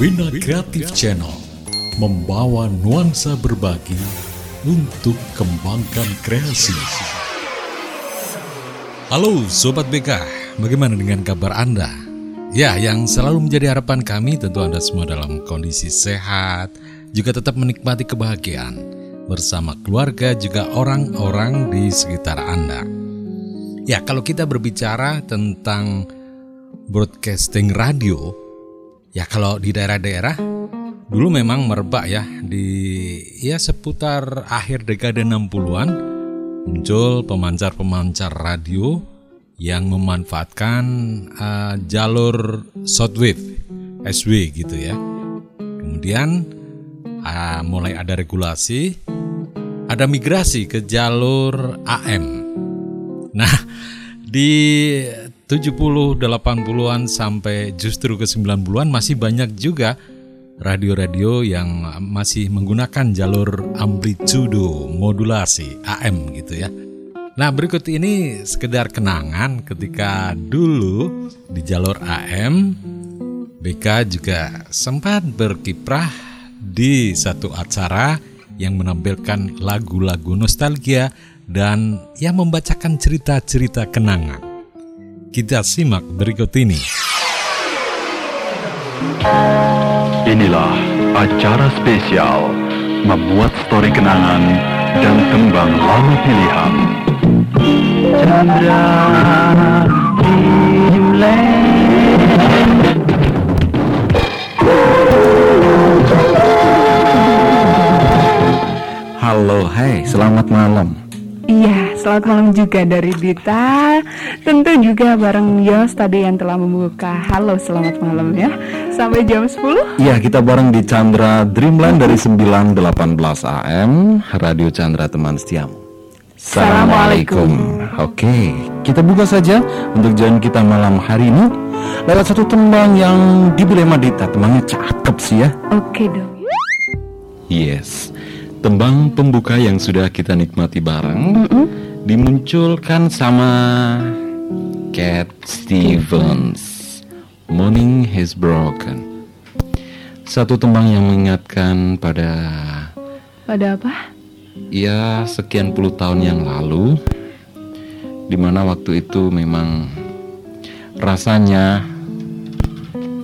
Bina Kreatif Channel membawa nuansa berbagi untuk kembangkan kreasi. Halo Sobat BK, bagaimana dengan kabar Anda? Ya, yang selalu menjadi harapan kami tentu Anda semua dalam kondisi sehat, juga tetap menikmati kebahagiaan bersama keluarga juga orang-orang di sekitar Anda. Ya, kalau kita berbicara tentang broadcasting radio, ya kalau di daerah-daerah dulu memang merebak ya di ya seputar akhir dekade 60-an muncul pemancar-pemancar radio yang memanfaatkan uh, jalur shortwave SW gitu ya. Kemudian uh, mulai ada regulasi, ada migrasi ke jalur AM. Nah, di 70, 80-an sampai justru ke 90-an masih banyak juga radio-radio yang masih menggunakan jalur amplitudo modulasi AM gitu ya. Nah berikut ini sekedar kenangan ketika dulu di jalur AM BK juga sempat berkiprah di satu acara yang menampilkan lagu-lagu nostalgia dan yang membacakan cerita-cerita kenangan. Kita simak berikut ini. Inilah acara spesial memuat stori kenangan dan tembang lalu pilihan. Chandra Halo, hai, selamat malam. Selamat malam juga dari Dita. Tentu juga bareng Yos tadi yang telah membuka Halo, selamat malam ya. Sampai jam 10. Iya, kita bareng di Chandra Dreamland dari 9.18 AM, Radio Chandra teman setiamu. Assalamualaikum. Oke, kita buka saja untuk join kita malam hari ini lewat satu tembang yang sama Dita. Tembangnya cakep sih ya. Oke dong. Yes, tembang pembuka yang sudah kita nikmati bareng dimunculkan sama Cat Stevens. Morning has broken. Satu tembang yang mengingatkan pada Pada apa? ya sekian puluh tahun yang lalu, di mana waktu itu memang rasanya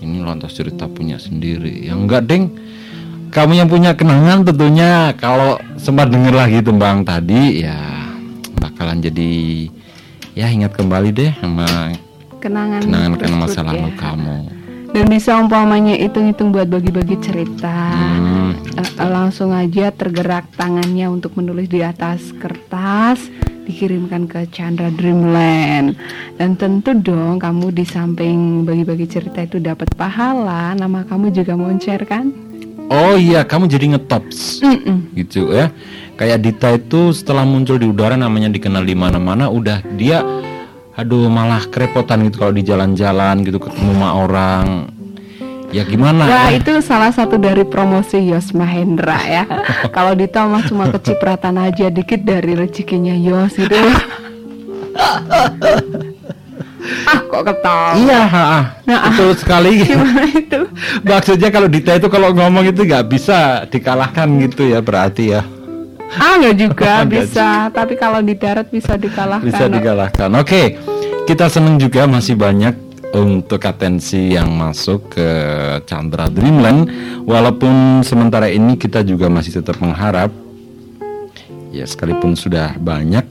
ini lontos cerita punya sendiri. Yang enggak deng, kamu yang punya kenangan tentunya kalau sempat denger lagi tembang tadi ya bakalan jadi ya ingat kembali deh sama Kenangan kenangan kenangan masa lalu ya. kamu. Dan bisa umpamanya hitung-hitung buat bagi-bagi cerita. Hmm, eh, langsung aja tergerak tangannya untuk menulis di atas kertas dikirimkan ke Chandra Dreamland dan tentu dong kamu di samping bagi-bagi cerita itu dapat pahala nama kamu juga moncer kan Oh iya, kamu jadi ngetops. Mm-mm. gitu ya kayak Dita itu setelah muncul di udara namanya dikenal di mana-mana udah dia aduh malah kerepotan gitu kalau di jalan-jalan gitu ketemu sama orang. Ya gimana? Wah ya? itu salah satu dari promosi Yos Mahendra ya. Kalau Dita mah cuma kecipratan aja dikit dari rezekinya Yos gitu Ah kok ketawa? Iya ha, ha. Nah, betul sekali. Gimana itu? maksudnya kalau Dita itu kalau ngomong itu nggak bisa dikalahkan gitu ya berarti ya Ah nggak juga Nggak bisa, tapi kalau di darat bisa dikalahkan. bisa dikalahkan. Oke kita seneng juga masih banyak untuk atensi yang masuk ke Chandra Dreamland. Walaupun sementara ini kita juga masih tetap mengharap ya sekalipun sudah banyak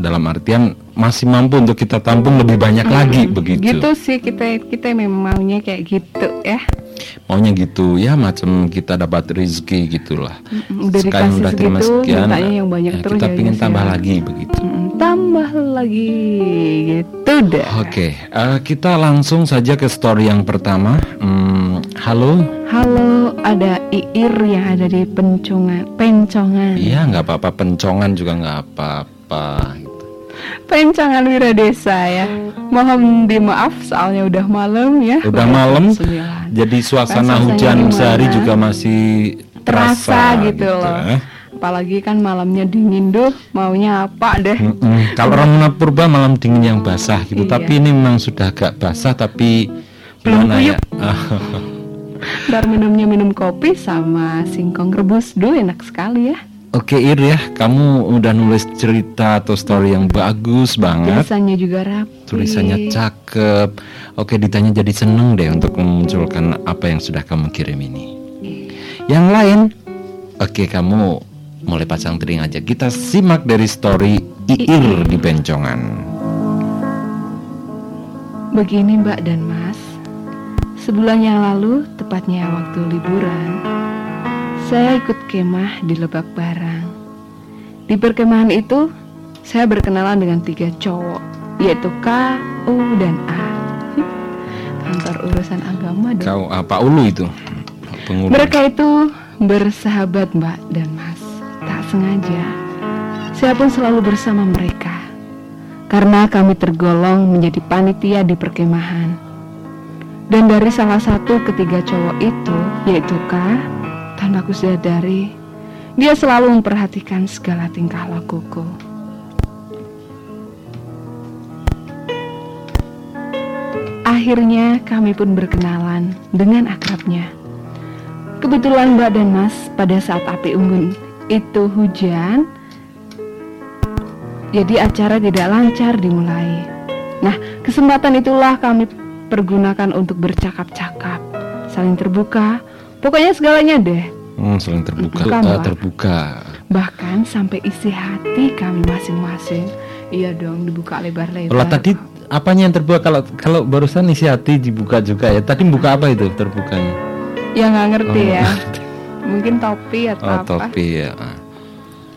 dalam artian masih mampu untuk kita tampung lebih banyak lagi begitu. Gitu sih kita kita memang maunya kayak gitu ya. Maunya gitu ya macam kita dapat rezeki gitulah Mm-mm, udah terima segitu, sekian yang banyak ya, terus kita ya, Yus, tambah ya. lagi begitu tambah lagi gitu deh. Oke, eh, kita langsung saja ke story yang pertama. Hmm, halo, Halo, ada Iir yang ada di pencongan, pencongan, iya nggak apa-apa, pencongan juga nggak apa-apa. Gitu. pencongan Wiradesa ya. Mohon dimaaf soalnya udah malam ya. Udah malam, jadi suasana hujan gimana? sehari juga masih terasa gitu, loh. eh. Apalagi kan malamnya dingin duh, maunya apa deh? Mm-mm. Kalau Ramona Purba malam dingin yang basah gitu, Iya. tapi ini memang sudah agak basah tapi Belum gimana ya? Ntar minumnya minum kopi sama singkong rebus Duh enak sekali ya Oke Ir ya, kamu udah nulis cerita atau story yang bagus banget. Tulisannya juga rapi Tulisannya cakep. Oke, ditanya jadi seneng deh untuk memunculkan apa yang sudah kamu kirim ini. Yang lain, oke kamu mulai pasang teling aja. Kita simak dari story Iir di Bencongan. Begini Mbak dan Mas Sebulan yang lalu, tepatnya waktu liburan Saya ikut kemah di Lebak Barang. Di perkemahan itu, saya berkenalan dengan tiga cowok Yaitu K, U, dan A. Kantor urusan agama dong Kau apa ulu itu? Pengulu. Mereka itu bersahabat Mbak dan Mas. Tak sengaja. Saya pun selalu bersama mereka. Karena kami tergolong menjadi panitia di perkemahan. Dan dari salah satu ketiga cowok itu Yaitu K Tanpa aku sadari Dia selalu memperhatikan segala tingkah lakuku. Akhirnya kami pun berkenalan dengan akrabnya. Kebetulan Mbak dan Mas pada saat api unggun itu hujan Jadi acara tidak lancar dimulai. Nah kesempatan itulah kami pergunakan untuk bercakap-cakap Saling terbuka Pokoknya segalanya deh Hmm, saling terbuka. Bukan, Eh, terbuka. Bahkan sampai isi hati kami masing-masing Iya dong dibuka lebar-lebar Kalau tadi apanya yang terbuka? Kalau kalau barusan isi hati dibuka juga ya. Tadi buka apa itu terbukanya? Ya nggak ngerti Oh, ya Mungkin topi atau Oh, apa topi ya.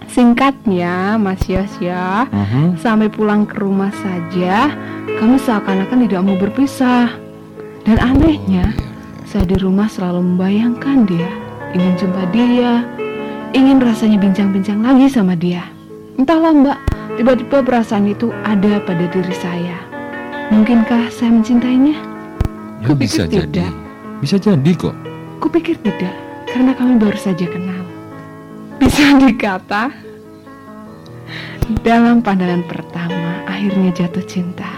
Singkatnya Mas Yos ya Mhm. Sampai pulang ke rumah saja Kami seakan-akan tidak mau berpisah Dan anehnya Saya di rumah selalu membayangkan dia Ingin jumpa dia Ingin rasanya bincang-bincang lagi sama dia Entahlah mbak Tiba-tiba perasaan itu ada pada diri saya Mungkinkah saya mencintainya? Ya, Kupikir bisa jadi. tidak. Bisa jadi kok. Kupikir tidak Karena kami baru saja kenal Bisa dikata Dalam pandangan pertama Akhirnya jatuh cinta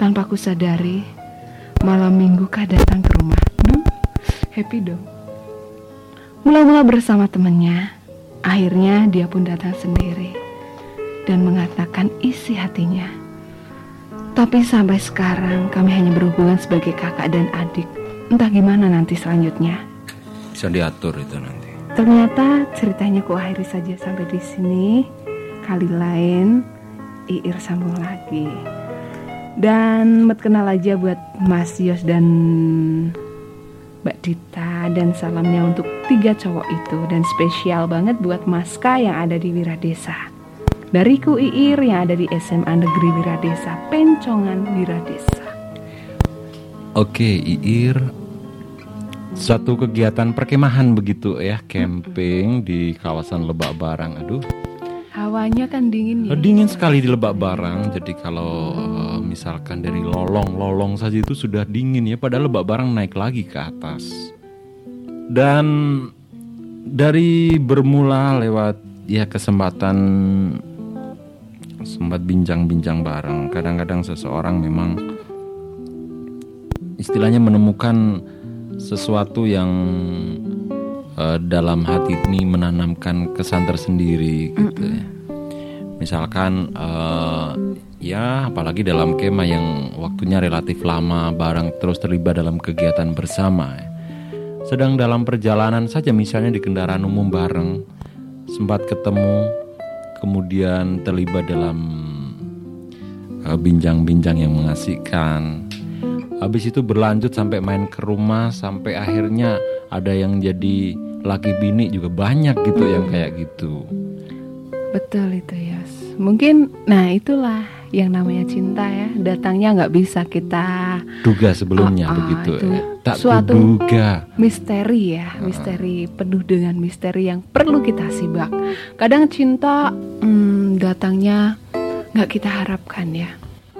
Tanpa ku sadari Malam minggu kah datang ke rumah Duh, happy dong Mula-mula bersama temannya Akhirnya dia pun datang sendiri Dan mengatakan isi hatinya Tapi sampai sekarang kami hanya berhubungan sebagai kakak dan adik Entah gimana nanti selanjutnya Bisa diatur itu nanti. Ternyata ceritanya ku akhiri saja sampai di sini. Kali lain Iir sambung lagi. Dan met kenal aja buat Mas Yos dan Mbak Dita dan salamnya untuk tiga cowok itu dan spesial banget buat Maska yang ada di Wiradesa. Dariku Iir yang ada di SMA Negeri Wiradesa, Pencongan Wiradesa. Oke, Iir. Suatu kegiatan perkemahan begitu ya, camping di kawasan Lebak Barang. Aduh, Hawanya kan dingin ya. dingin sekali di Lebak Barang. Jadi kalau eh, misalkan dari lolong-lolong saja itu sudah dingin ya, padahal Lebak Barang naik lagi ke atas. Dan dari bermula lewat ya kesempatan sempat bincang-bincang bareng. Kadang-kadang seseorang memang istilahnya menemukan sesuatu yang eh, dalam hati ini menanamkan kesan tersendiri gitu ya. Misalkan eh, ya apalagi dalam kemah yang waktunya relatif lama bareng terus terlibat dalam kegiatan bersama. ya. Sedang dalam perjalanan saja misalnya di kendaraan umum bareng sempat ketemu kemudian terlibat dalam eh, bincang-bincang yang mengasihkan. Habis itu berlanjut sampai main ke rumah sampai akhirnya ada yang jadi laki bini juga banyak gitu yang kayak gitu. Betul itu Yos. Mungkin, nah itulah yang namanya cinta ya. Datangnya nggak bisa kita Duga sebelumnya Ah, ah, begitu itu ya. Tak suatu- kuduga. misteri ya, misteri penuh dengan misteri yang perlu kita simak. Kadang cinta hmm, datangnya nggak kita harapkan ya.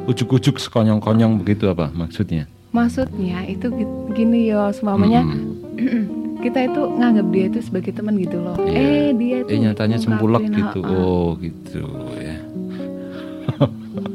Ujuk-ujuk sekonyong-konyong begitu apa maksudnya? Maksudnya itu gi- gini Yos, mamanya Mm-mm. kita itu nganggap dia itu sebagai teman gitu loh. Iya. Eh dia itu Eh nyatanya sempulek gitu. ah, ah. Oh gitu ya.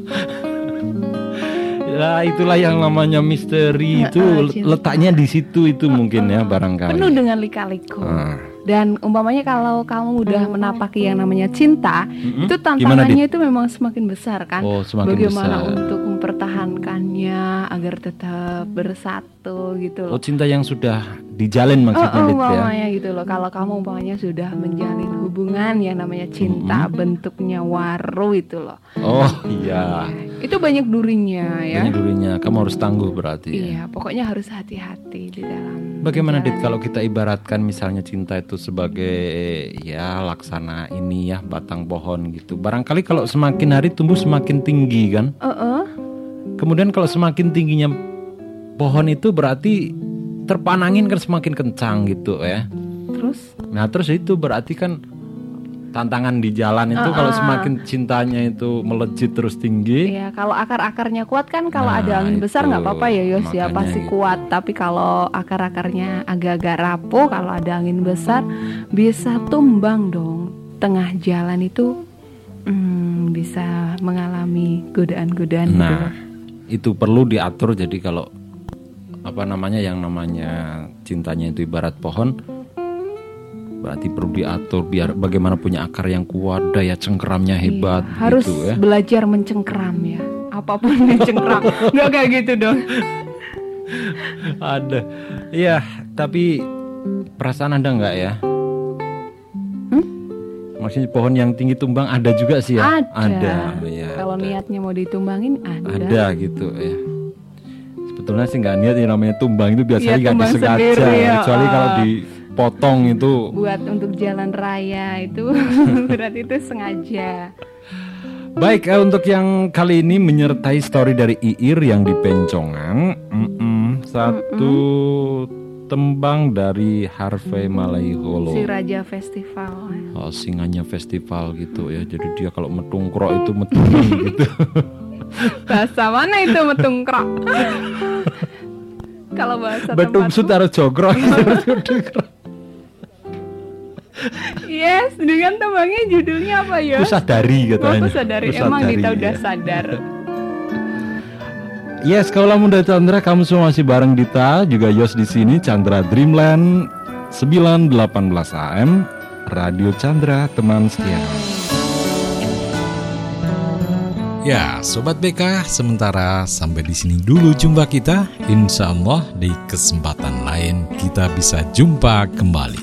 Ya itulah yang namanya misteri itu Heeh, cinta. letaknya di situ itu mungkin ya barangkali. penuh dengan lika-liku. Ah. Dan umpamanya kalau kamu udah menapaki yang namanya cinta, Mm-mm. itu Gimana, tantangannya itu memang semakin besar kan. Oh, semakin Bagaimana besar. untuk mempertahankannya agar tetap bersatu gitu Oh loh. cinta yang sudah dijalin Oh, maksudnya oh, Dit, ya. umpamanya gitu loh. Kalau kamu umpamanya sudah menjalin hubungan yang namanya cinta, bentuknya waru itu loh. Oh iya. Itu banyak durinya ya. Banyak dulunya. Kamu harus tangguh berarti. ya. Iya, pokoknya harus hati-hati di dalam. Bagaimana Dit kalau kita ibaratkan misalnya cinta itu sebagai ya laksana ini ya batang pohon gitu. Barangkali kalau semakin hari tumbuh semakin tinggi kan. Eh, eh. Kemudian kalau semakin tingginya pohon itu berarti terpanangin kan semakin kencang gitu ya. Terus Nah terus itu berarti kan tantangan di jalan itu kalau semakin cintanya itu melejit terus tinggi. Iya, kalau akar-akarnya kuat kan kalau Nah, ada angin besar itu. nggak apa-apa ya Yos ya pasti gitu. kuat. Tapi kalau akar-akarnya agak-agak rapuh, kalau ada angin besar bisa tumbang dong. Tengah jalan itu hmm, bisa mengalami godaan-godaan gitu. Nah itu perlu diatur jadi kalau apa namanya yang namanya cintanya itu ibarat pohon berarti perlu diatur biar bagaimana punya akar yang kuat daya cengkeramnya hebat Iya, harus gitu ya. belajar mencengkeram ya. Apa pun yang cengkeram, nggak kayak gitu dong. Ada. Iya, tapi perasaan Anda enggak ya? Hmm? Maksudnya pohon yang tinggi tumbang ada juga sih ya? Ada. ya. Kalau ada. niatnya mau ditumbangin ada. ada gitu ya. Sebetulnya sih nggak niat yang namanya tumbang itu biasanya Iya, nggak tumbang disengaja, sendiri, ya. kecuali kalau Ah. dipotong itu. Buat untuk jalan raya itu berarti itu sengaja. Baik, eh, untuk yang kali ini menyertai story dari Iir yang di Pencongan, mm-mm, satu tembang dari Harvey Malaiholo. Si Raja Festival. Oh, singanya festival gitu ya. Jadi dia kalau metungkrok itu metungan gitu. Bahasa mana itu metungkrok? Kalau bahasa tempatku, harus jogrok. yes, dengan tembangnya judulnya apa ya? Aku sadari Oh, katanya. aku sadari, Aku emang sadari, kita udah ya. sadar. Yes, kaulah muda Chandra, kamu semua masih bareng Dita, juga Yos di sini, Chandra Dreamland 918 AM, Radio Chandra, teman setia. Ya, Sobat BK, sementara sampai di sini dulu jumpa kita. Insya Allah di kesempatan lain kita bisa jumpa kembali.